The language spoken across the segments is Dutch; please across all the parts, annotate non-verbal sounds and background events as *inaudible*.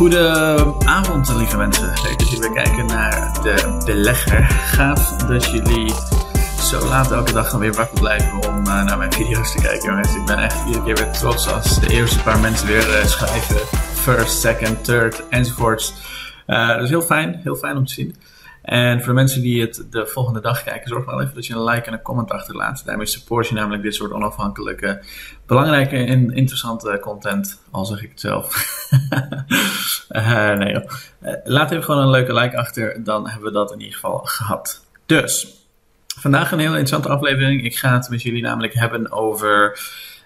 Goedenavond, lieve mensen. Leuk dat jullie weer kijken naar de belegger. Gaaf dat jullie zo laat elke dag dan weer wakker blijven om uh, naar mijn video's te kijken. Mensen. Ik ben echt iedere keer weer trots als de eerste paar mensen weer uh, schrijven. First, second, third, enzovoorts. Uh, dat is heel fijn, heel fijn om te zien. En voor de mensen die het de volgende dag kijken, zorg wel even dat je een like en een comment achterlaat. Daarmee support je namelijk dit soort onafhankelijke, belangrijke en interessante content. Al zeg ik het zelf. uh, *laughs* nee joh. Uh, laat even gewoon een leuke like achter, dan hebben we dat in ieder geval gehad. Dus, vandaag een hele interessante aflevering. Ik ga het met jullie namelijk hebben over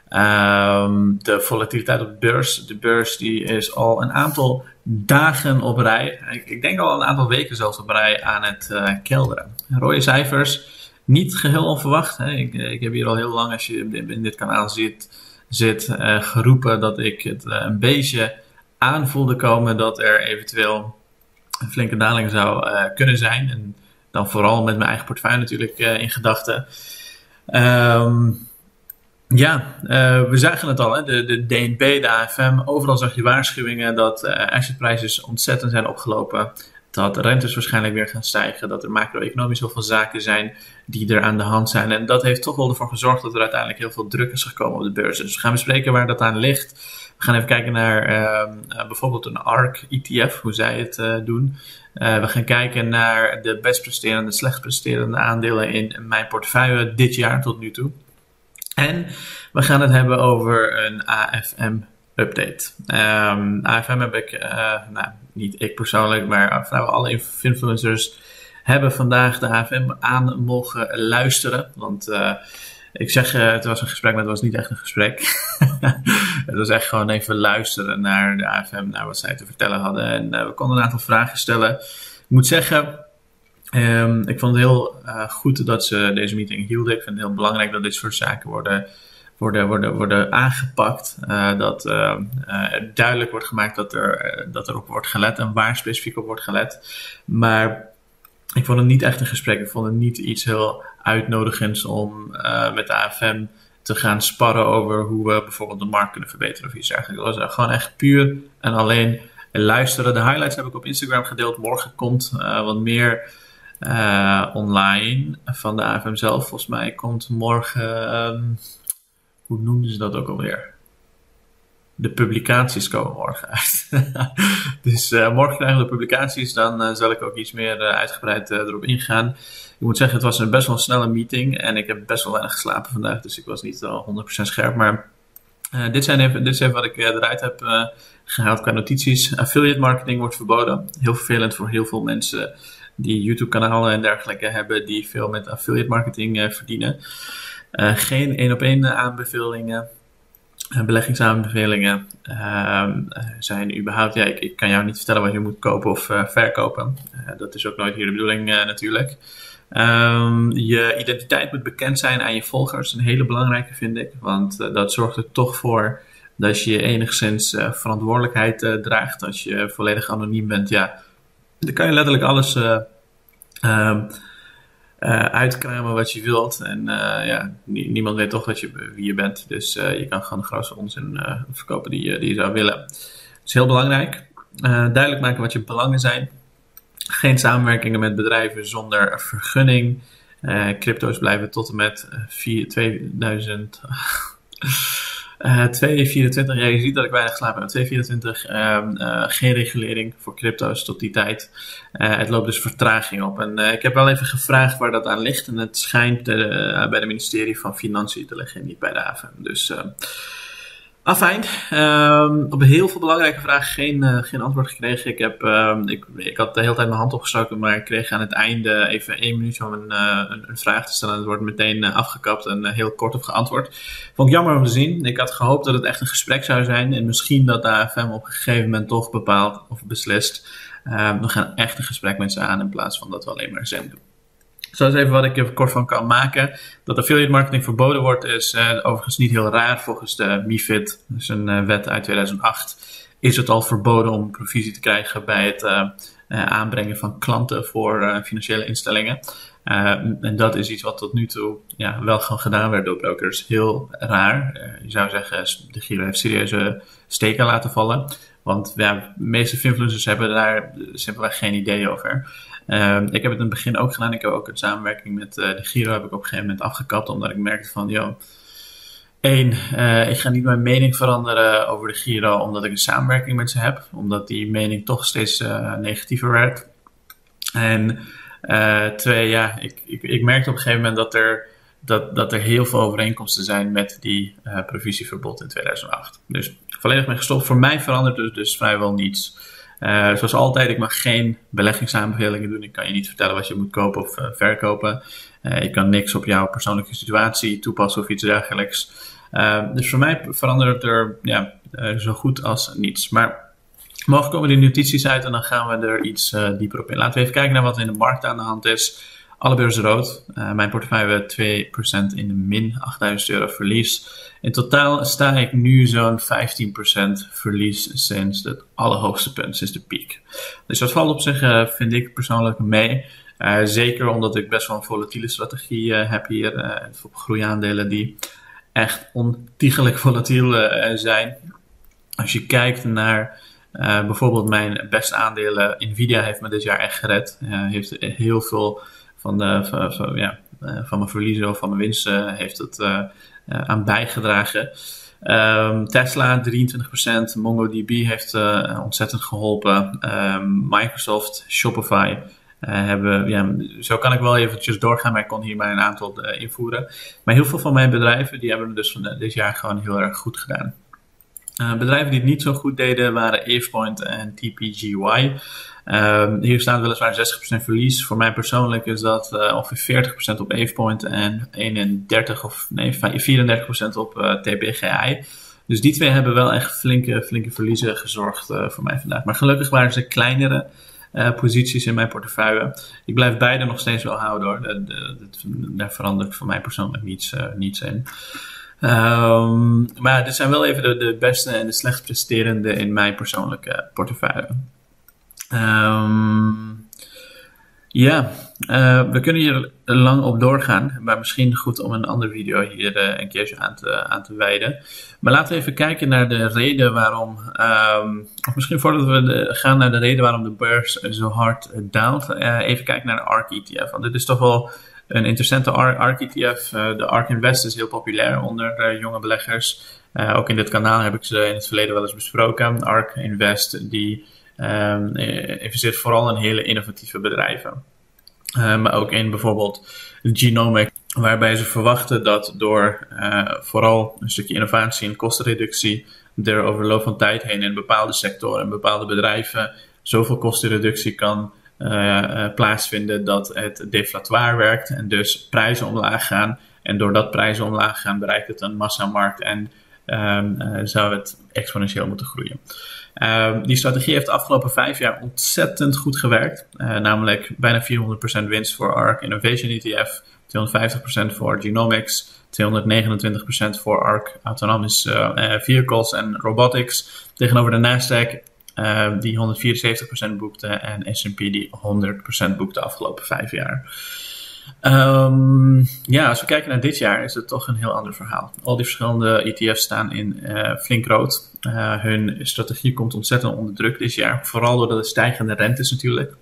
Um, de volatiliteit op de beurs. De beurs die is al een aantal dagen op rij. Ik, ik denk al een aantal weken zelfs op rij aan het uh, kelderen. Rode cijfers, niet geheel onverwacht. Hè. Ik, ik, heb hier al heel lang, als je in dit kanaal zit, zit uh, geroepen dat ik het uh, een beetje aanvoelde komen dat er eventueel een flinke daling zou kunnen zijn. En dan vooral met mijn eigen portefeuille natuurlijk in gedachten. Um, ja, uh, we zagen het al, hè? De, de DNB, de AFM, overal zag je waarschuwingen dat uh, assetprijzen ontzettend zijn opgelopen. Dat rentes waarschijnlijk weer gaan stijgen. Dat er macro-economisch heel veel zaken zijn die er aan de hand zijn. En dat heeft toch wel ervoor gezorgd dat er uiteindelijk heel veel druk is gekomen op de beurs. Dus we gaan bespreken waar dat aan ligt. We gaan even kijken naar uh, bijvoorbeeld een ARK ETF, hoe zij het doen. We gaan kijken naar de best presterende, slecht presterende aandelen in mijn portefeuille dit jaar tot nu toe. En we gaan het hebben over een AFM-update. Um, ehm, AFM heb ik, uh, nou, niet ik persoonlijk, maar vrijwel alle influencers hebben vandaag de AFM aan mogen luisteren. Want uh, ik zeg, uh, het was een gesprek, maar het was niet echt een gesprek. *laughs* het was echt gewoon even luisteren naar de AFM, naar wat zij te vertellen hadden. En we konden een aantal vragen stellen. Ik moet zeggen, Um, ik vond het heel uh, goed dat ze deze meeting hielden. Ik vind het heel belangrijk dat dit soort zaken worden, worden, worden, worden aangepakt. Uh, dat uh, duidelijk wordt gemaakt dat er, dat er op wordt gelet en waar specifiek op wordt gelet. Maar ik vond het niet echt een gesprek. Ik vond het niet iets heel uitnodigends om met de AFM te gaan sparren over hoe we bijvoorbeeld de markt kunnen verbeteren of iets dergelijks. Het was gewoon echt puur en alleen luisteren. De highlights heb ik op Instagram gedeeld. Morgen komt wat meer uh, online van de AFM zelf. Volgens mij komt morgen, um, hoe noemden ze dat ook alweer? De publicaties komen morgen uit. *laughs* dus uh, morgen krijgen we de publicaties, dan uh, zal ik ook iets meer uitgebreid erop ingaan. Ik moet zeggen, het was een best wel een snelle meeting en ik heb best wel weinig geslapen vandaag, dus ik was niet al 100% scherp. Maar dit, zijn even, dit is even wat ik eruit heb gehaald qua notities. Affiliate marketing wordt verboden. Heel vervelend voor heel veel mensen die YouTube-kanalen en dergelijke hebben die veel met affiliate marketing uh, verdienen. Uh, geen één op één aanbevelingen. Uh, beleggingsaanbevelingen ehm, zijn überhaupt, ja, ik, kan jou niet vertellen wat je moet kopen of verkopen. dat is ook nooit hier de bedoeling natuurlijk. Um, je identiteit moet bekend zijn aan je volgers. Een hele belangrijke vind ik, want dat zorgt er toch voor dat je enigszins verantwoordelijkheid draagt. Als je volledig anoniem bent, ja, dan kan je letterlijk alles uh, uh, uitkramen wat je wilt. En uh, ja, niemand weet toch wat je, wie je bent. Dus je kan gewoon de grootste onzin verkopen die die je zou willen. Dat is heel belangrijk. duidelijk maken wat je belangen zijn. Geen samenwerkingen met bedrijven zonder vergunning. crypto's blijven tot en met 4, 2000. *laughs* Uh, 224, ja, je ziet dat ik weinig slaap heb. 224, uh, uh, geen regulering voor crypto's tot die tijd. Uh, het loopt dus vertraging op. En ik heb wel even gevraagd waar dat aan ligt. En het schijnt bij het ministerie van Financiën te liggen, niet bij de haven. Dus Afijn, um, op heel veel belangrijke vragen geen, uh, geen antwoord gekregen. Ik, heb, um, ik, ik had de hele tijd mijn hand opgestoken, maar ik kreeg aan het einde even één minuut om een, uh, een, vraag te stellen. Het wordt meteen uh, afgekapt en heel kort op geantwoord. Vond ik jammer om te zien. Ik had gehoopt dat het echt een gesprek zou zijn en misschien dat de AFM op een gegeven moment toch bepaalt of beslist. Ehm, we gaan echt een gesprek met ze aan in plaats van dat we alleen maar zend doen. Zo is even wat ik er kort van kan maken. Dat affiliate marketing verboden wordt is uh, overigens niet heel raar. Volgens de MIFID, dus een uh, wet uit 2008, is het al verboden om provisie te krijgen bij het uh, aanbrengen van klanten voor financiële instellingen. en dat is iets wat tot nu toe ja, wel gewoon gedaan werd door brokers. Heel raar. je zou zeggen, de Giro heeft serieuze steken laten vallen. Want de meeste influencers hebben daar simpelweg geen idee over. Ehm, ik heb het in het begin ook gedaan. Ik heb ook een samenwerking met de Giro heb ik op een gegeven moment afgekapt. Omdat ik merkte van, joh, één, ik ga niet mijn mening veranderen over de Giro omdat ik een samenwerking met ze heb. Omdat die mening toch steeds negatiever werd. En twee, ja, ik, ik, ik merkte op een gegeven moment dat er dat, dat er heel veel overeenkomsten zijn met die provisieverbod in 2008. Dus volledig mee gestopt. Voor mij verandert dus, dus vrijwel niets. Uh, zoals altijd, ik mag geen beleggingsaanbevelingen doen. Ik kan je niet vertellen wat je moet kopen of uh, verkopen. ik kan niks op jouw persoonlijke situatie toepassen of iets dergelijks. dus voor mij verandert er ja, zo goed als niets. Maar morgen komen die notities uit en dan gaan we er iets dieper op in. Laten we even kijken naar wat in de markt aan de hand is. Alle beurzen rood. Uh, mijn portefeuille 2% in de min, 8000 euro verlies. In totaal sta ik nu zo'n 15% verlies sinds het allerhoogste punt, sinds de piek. Dus dat valt op zich, uh, vind ik persoonlijk mee. Uh, zeker omdat ik best wel een volatiele strategie heb hier. op groeiaandelen die echt ontiegelijk volatiel zijn. Als je kijkt naar bijvoorbeeld mijn beste aandelen, Nvidia heeft me dit jaar echt gered. heeft heel veel van, de, van, eh, van mijn verliezen of van mijn winsten heeft het eh, eh, aan bijgedragen. Um, Tesla 23%, MongoDB heeft ontzettend geholpen. Um, Microsoft, Shopify hebben, ja, zo kan ik wel eventjes doorgaan, maar ik kon hier maar een aantal invoeren. Maar heel veel van mijn bedrijven die hebben het dus van dit jaar gewoon heel erg goed gedaan. bedrijven die het niet zo goed deden waren AvePoint en TPGY. Um, hier staat weliswaar 60% verlies. Voor mij persoonlijk is dat uh, ongeveer 40% op AvePoint en 31 of nee, 34% op uh, eh, TPGI. Dus die twee hebben wel echt flinke, flinke verliezen gezorgd uh, voor mij vandaag. Maar gelukkig waren ze kleinere posities in mijn portefeuille. Ik blijf beide nog steeds wel houden hoor. De, daar verandert voor mij persoonlijk niets, niets in. Um, maar dit zijn wel even de beste en de slecht presterende in mijn persoonlijke portefeuille. Um, ja, uh, we kunnen hier lang op doorgaan, maar misschien goed om een andere video hier uh, een keertje aan te, aan te wijden. Maar laten we even kijken naar de reden waarom, um, of misschien voordat we de, gaan naar de reden waarom de beurs zo hard daalt, uh, even kijken naar de ARK ETF. Want dit is toch wel een interessante ARK ETF. de ARK Invest is heel populair onder jonge beleggers. ook in dit kanaal heb ik ze in het verleden wel eens besproken. ARK Invest die um, investeert vooral in hele innovatieve bedrijven. Uh, maar ook in bijvoorbeeld genomic, waarbij ze verwachten dat door uh, vooral een stukje innovatie en kostenreductie er over loop van tijd heen in bepaalde sectoren en bepaalde bedrijven zoveel kostenreductie kan uh, plaatsvinden dat het deflatoir werkt en dus prijzen omlaag gaan. En doordat prijzen omlaag gaan, bereikt het een massamarkt en um, zou het exponentieel moeten groeien. Uh, die strategie heeft de afgelopen vijf jaar ontzettend goed gewerkt. Uh, namelijk bijna 400% winst voor ARK Innovation ETF, 250% voor Genomics, 229% voor ARK Autonomous uh, Vehicles en Robotics. Tegenover de Nasdaq, die 174% boekte, en S&P die 100% boekte de afgelopen vijf jaar. Um, ja, als we kijken naar dit jaar is het toch een heel ander verhaal. Al die verschillende ETF's staan in uh, flink rood. Uh, hun strategie komt ontzettend onder druk dit jaar. Vooral door de stijgende rentes natuurlijk.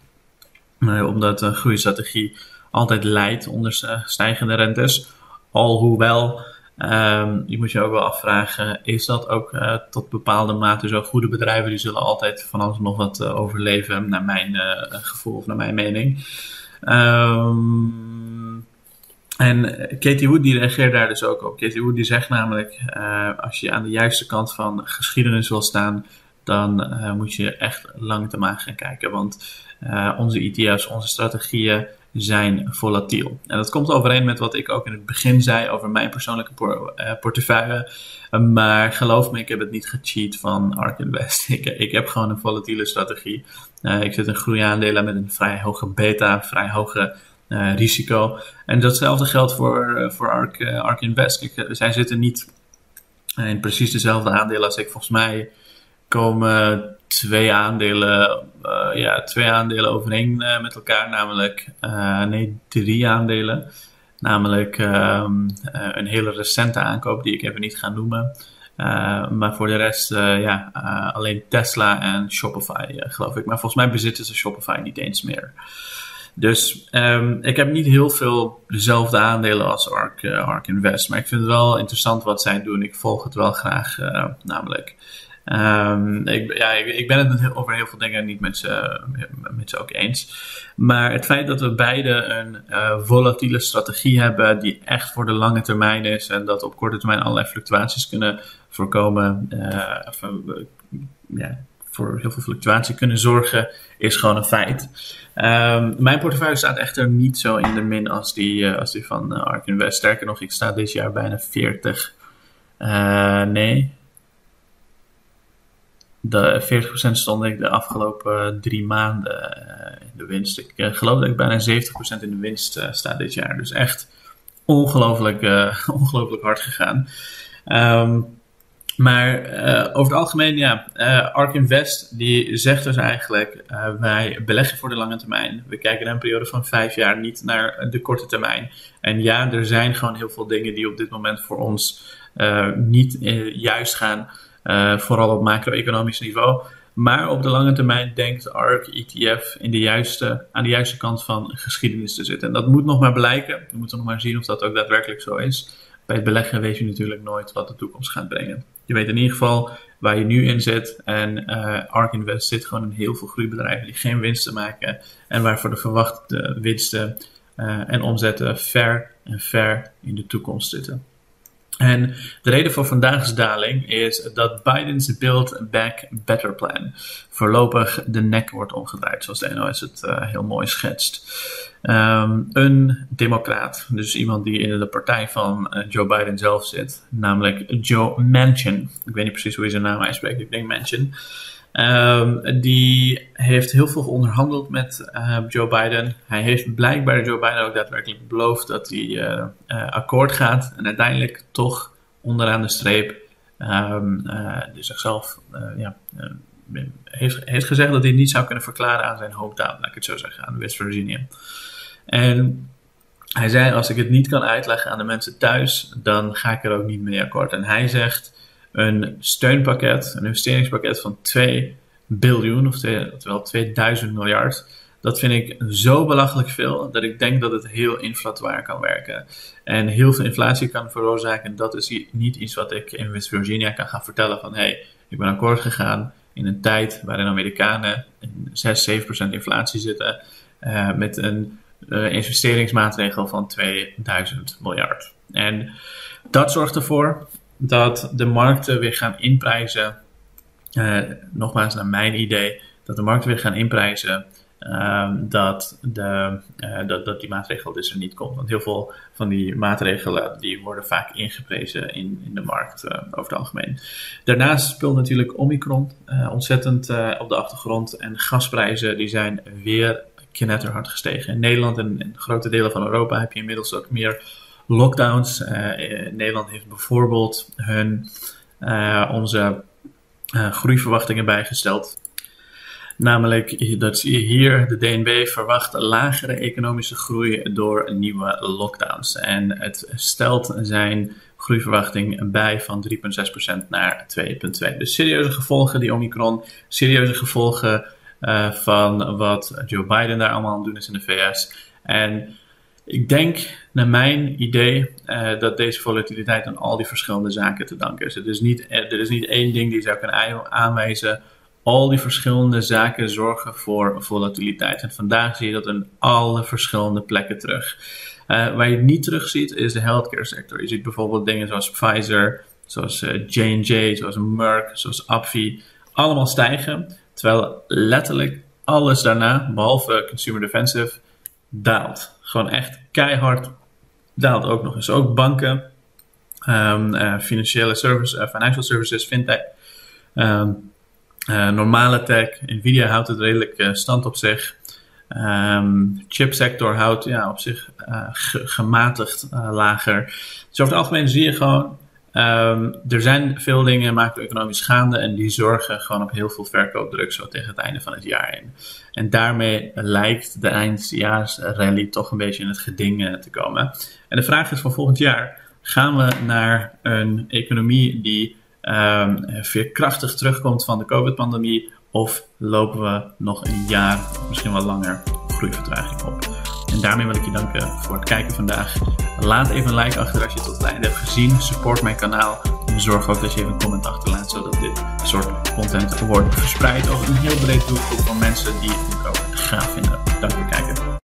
Omdat een groeistrategie altijd leidt onder stijgende rentes. Alhoewel, um, je moet je ook wel afvragen, is dat ook tot bepaalde mate zo? Goede bedrijven die zullen altijd van alles nog wat overleven, naar mijn gevoel of naar mijn mening. Um, en Katie Wood die reageert daar dus ook op. Katie Wood die zegt namelijk, uh, als je aan de juiste kant van geschiedenis wil staan, dan uh, moet je echt lang te gaan kijken. Want uh, onze ETF's, onze strategieën zijn volatiel. En dat komt overeen met wat ik ook in het begin zei over mijn persoonlijke por portefeuille. maar geloof me, ik heb het niet gecheat van ARK Invest. *laughs* ik, ik heb gewoon een volatiele strategie. ik zit in groeiaandelen met een vrij hoge beta, vrij hoge uh, risico. En datzelfde geldt voor, uh, voor ARK, uh, ARK Invest. Zij zitten niet in precies dezelfde aandelen als ik. Volgens mij komen twee aandelen, ja, twee aandelen overeen met elkaar. Namelijk, nee, drie aandelen. Namelijk um, een hele recente aankoop die ik even niet ga noemen. maar voor de rest, ja, alleen Tesla en Shopify, geloof ik. Maar volgens mij bezitten ze Shopify niet eens meer. Dus um, ik heb niet heel veel dezelfde aandelen als Ark, uh, Ark Invest. Maar ik vind het wel interessant wat zij doen. Ik volg het wel graag, uh, namelijk. Um, ik, ja, ik, ik, ben het over heel veel dingen niet met ze, met ze ook eens. Maar het feit dat we beide een uh, volatiele strategie hebben die echt voor de lange termijn is en dat op korte termijn allerlei fluctuaties kunnen voorkomen, of, ja, voor heel veel fluctuatie kunnen zorgen, is gewoon een feit. Um, mijn portefeuille staat echter niet zo in de min als die, uh, als die van uh, Ark Invest. Sterker nog, ik sta dit jaar bijna 40. Uh, nee. De 40% stond ik de afgelopen drie maanden in de winst. Ik geloof dat ik bijna 70% in de winst sta dit jaar. Dus echt ongelooflijk, *laughs* ongelooflijk hard gegaan. Um, maar over het algemeen, ja, uh, Ark Invest die zegt dus eigenlijk, wij beleggen voor de lange termijn. We kijken naar een periode van vijf jaar, niet naar de korte termijn. En ja, er zijn gewoon heel veel dingen die op dit moment voor ons niet juist gaan, vooral op macro-economisch niveau. Maar op de lange termijn denkt ARK ETF in de juiste, aan de juiste kant van geschiedenis te zitten. En dat moet nog maar blijken. We moeten nog maar zien of dat ook daadwerkelijk zo is. Bij het beleggen weet je natuurlijk nooit wat de toekomst gaat brengen. Je weet in ieder geval waar je nu in zit. En uh, Ark Invest zit gewoon in heel veel groeibedrijven die geen winsten maken. En waarvoor de verwachte winsten uh, en omzetten ver en ver in de toekomst zitten. En de reden voor vandaag's daling is dat Biden's Build Back Better plan voorlopig de nek wordt omgedraaid, zoals de NOS het uh, heel mooi schetst. Um, een democraat, dus iemand die in de partij van uh, Joe Biden zelf zit, namelijk Joe Manchin. Ik weet niet precies hoe hij zijn naam uitspreekt, ik denk Manchin. Um, die heeft heel veel onderhandeld met uh, Joe Biden. Hij heeft blijkbaar Joe Biden ook daadwerkelijk beloofd dat hij uh, uh, akkoord gaat. En uiteindelijk toch onderaan de streep um, zichzelf ja, heeft, heeft gezegd dat hij niet zou kunnen verklaren aan zijn hometown, laat ik het zo zeggen, aan West Virginia. En hij zei: Als ik het niet kan uitleggen aan de mensen thuis, dan ga ik er ook niet mee akkoord. En hij zegt: Een steunpakket, een investeringspakket van 2 biljoen, oftewel 2000 miljard. Dat vind ik zo belachelijk veel dat ik denk dat het heel inflatoir kan werken. En heel veel inflatie kan veroorzaken. Dat is niet iets wat ik in West Virginia kan gaan vertellen van hé, hey, ik ben akkoord gegaan in een tijd waarin Amerikanen 6, 7% inflatie zitten. Uh, met een uh, investeringsmaatregel van 2000 miljard. En dat zorgt ervoor dat de markten weer gaan inprijzen. Uh, nogmaals, naar mijn idee, dat de markten weer gaan inprijzen uh, dat, de, uh, dat, dat die maatregel dus er niet komt. Want heel veel van die maatregelen die worden vaak ingeprezen in, in de markt uh, over het algemeen. Daarnaast speelt natuurlijk Omicron ontzettend op de achtergrond. En gasprijzen die zijn weer knetterhard gestegen. In Nederland en in grote delen van Europa heb je inmiddels ook meer lockdowns. Nederland heeft bijvoorbeeld hun, onze groeiverwachtingen bijgesteld. Namelijk dat hier, de DNB, verwacht lagere economische groei door nieuwe lockdowns. En het stelt zijn groeiverwachting bij van 3,6% naar 2,2%. Dus serieuze gevolgen, die Omicron, serieuze gevolgen van wat Joe Biden daar allemaal aan doen is in de VS. En ik denk, naar mijn idee, uh, dat deze volatiliteit aan al die verschillende zaken te danken is. Het is niet, er is niet één ding die zou kunnen aanwijzen al die verschillende zaken zorgen voor volatiliteit. En vandaag zie je dat in alle verschillende plekken terug. Uh, waar je het niet terug ziet is de healthcare sector. Je ziet bijvoorbeeld dingen zoals Pfizer, zoals J&J, zoals Merck, zoals AbbVie, allemaal stijgen. Terwijl letterlijk alles daarna, behalve consumer defensive, daalt. Gewoon echt keihard daalt ook nog eens. Ook banken, um, uh, financiële services, financial services, fintech. Um, uh, normale tech, Nvidia houdt het redelijk stand op zich. Um, chipsector houdt ja, op zich gematigd lager. Dus over het algemeen zie je gewoon, um, er zijn veel dingen macro-economisch gaande en die zorgen gewoon op heel veel verkoopdruk zo tegen het einde van het jaar in. En daarmee lijkt de eindjaarsrally toch een beetje in het geding te komen. En de vraag is van volgend jaar, gaan we naar een economie die um, veerkrachtig terugkomt van de COVID-pandemie? Of lopen we nog een jaar, misschien wel langer, groeivertraging op? En daarmee wil ik je danken voor het kijken vandaag. Laat even een like achter als je het tot het einde hebt gezien. Support mijn kanaal. En zorg ook dat je even een comment achterlaat, zodat dit soort content wordt verspreid over een heel breed doelgroep van mensen die het ook gaaf vinden. Dank voor het kijken.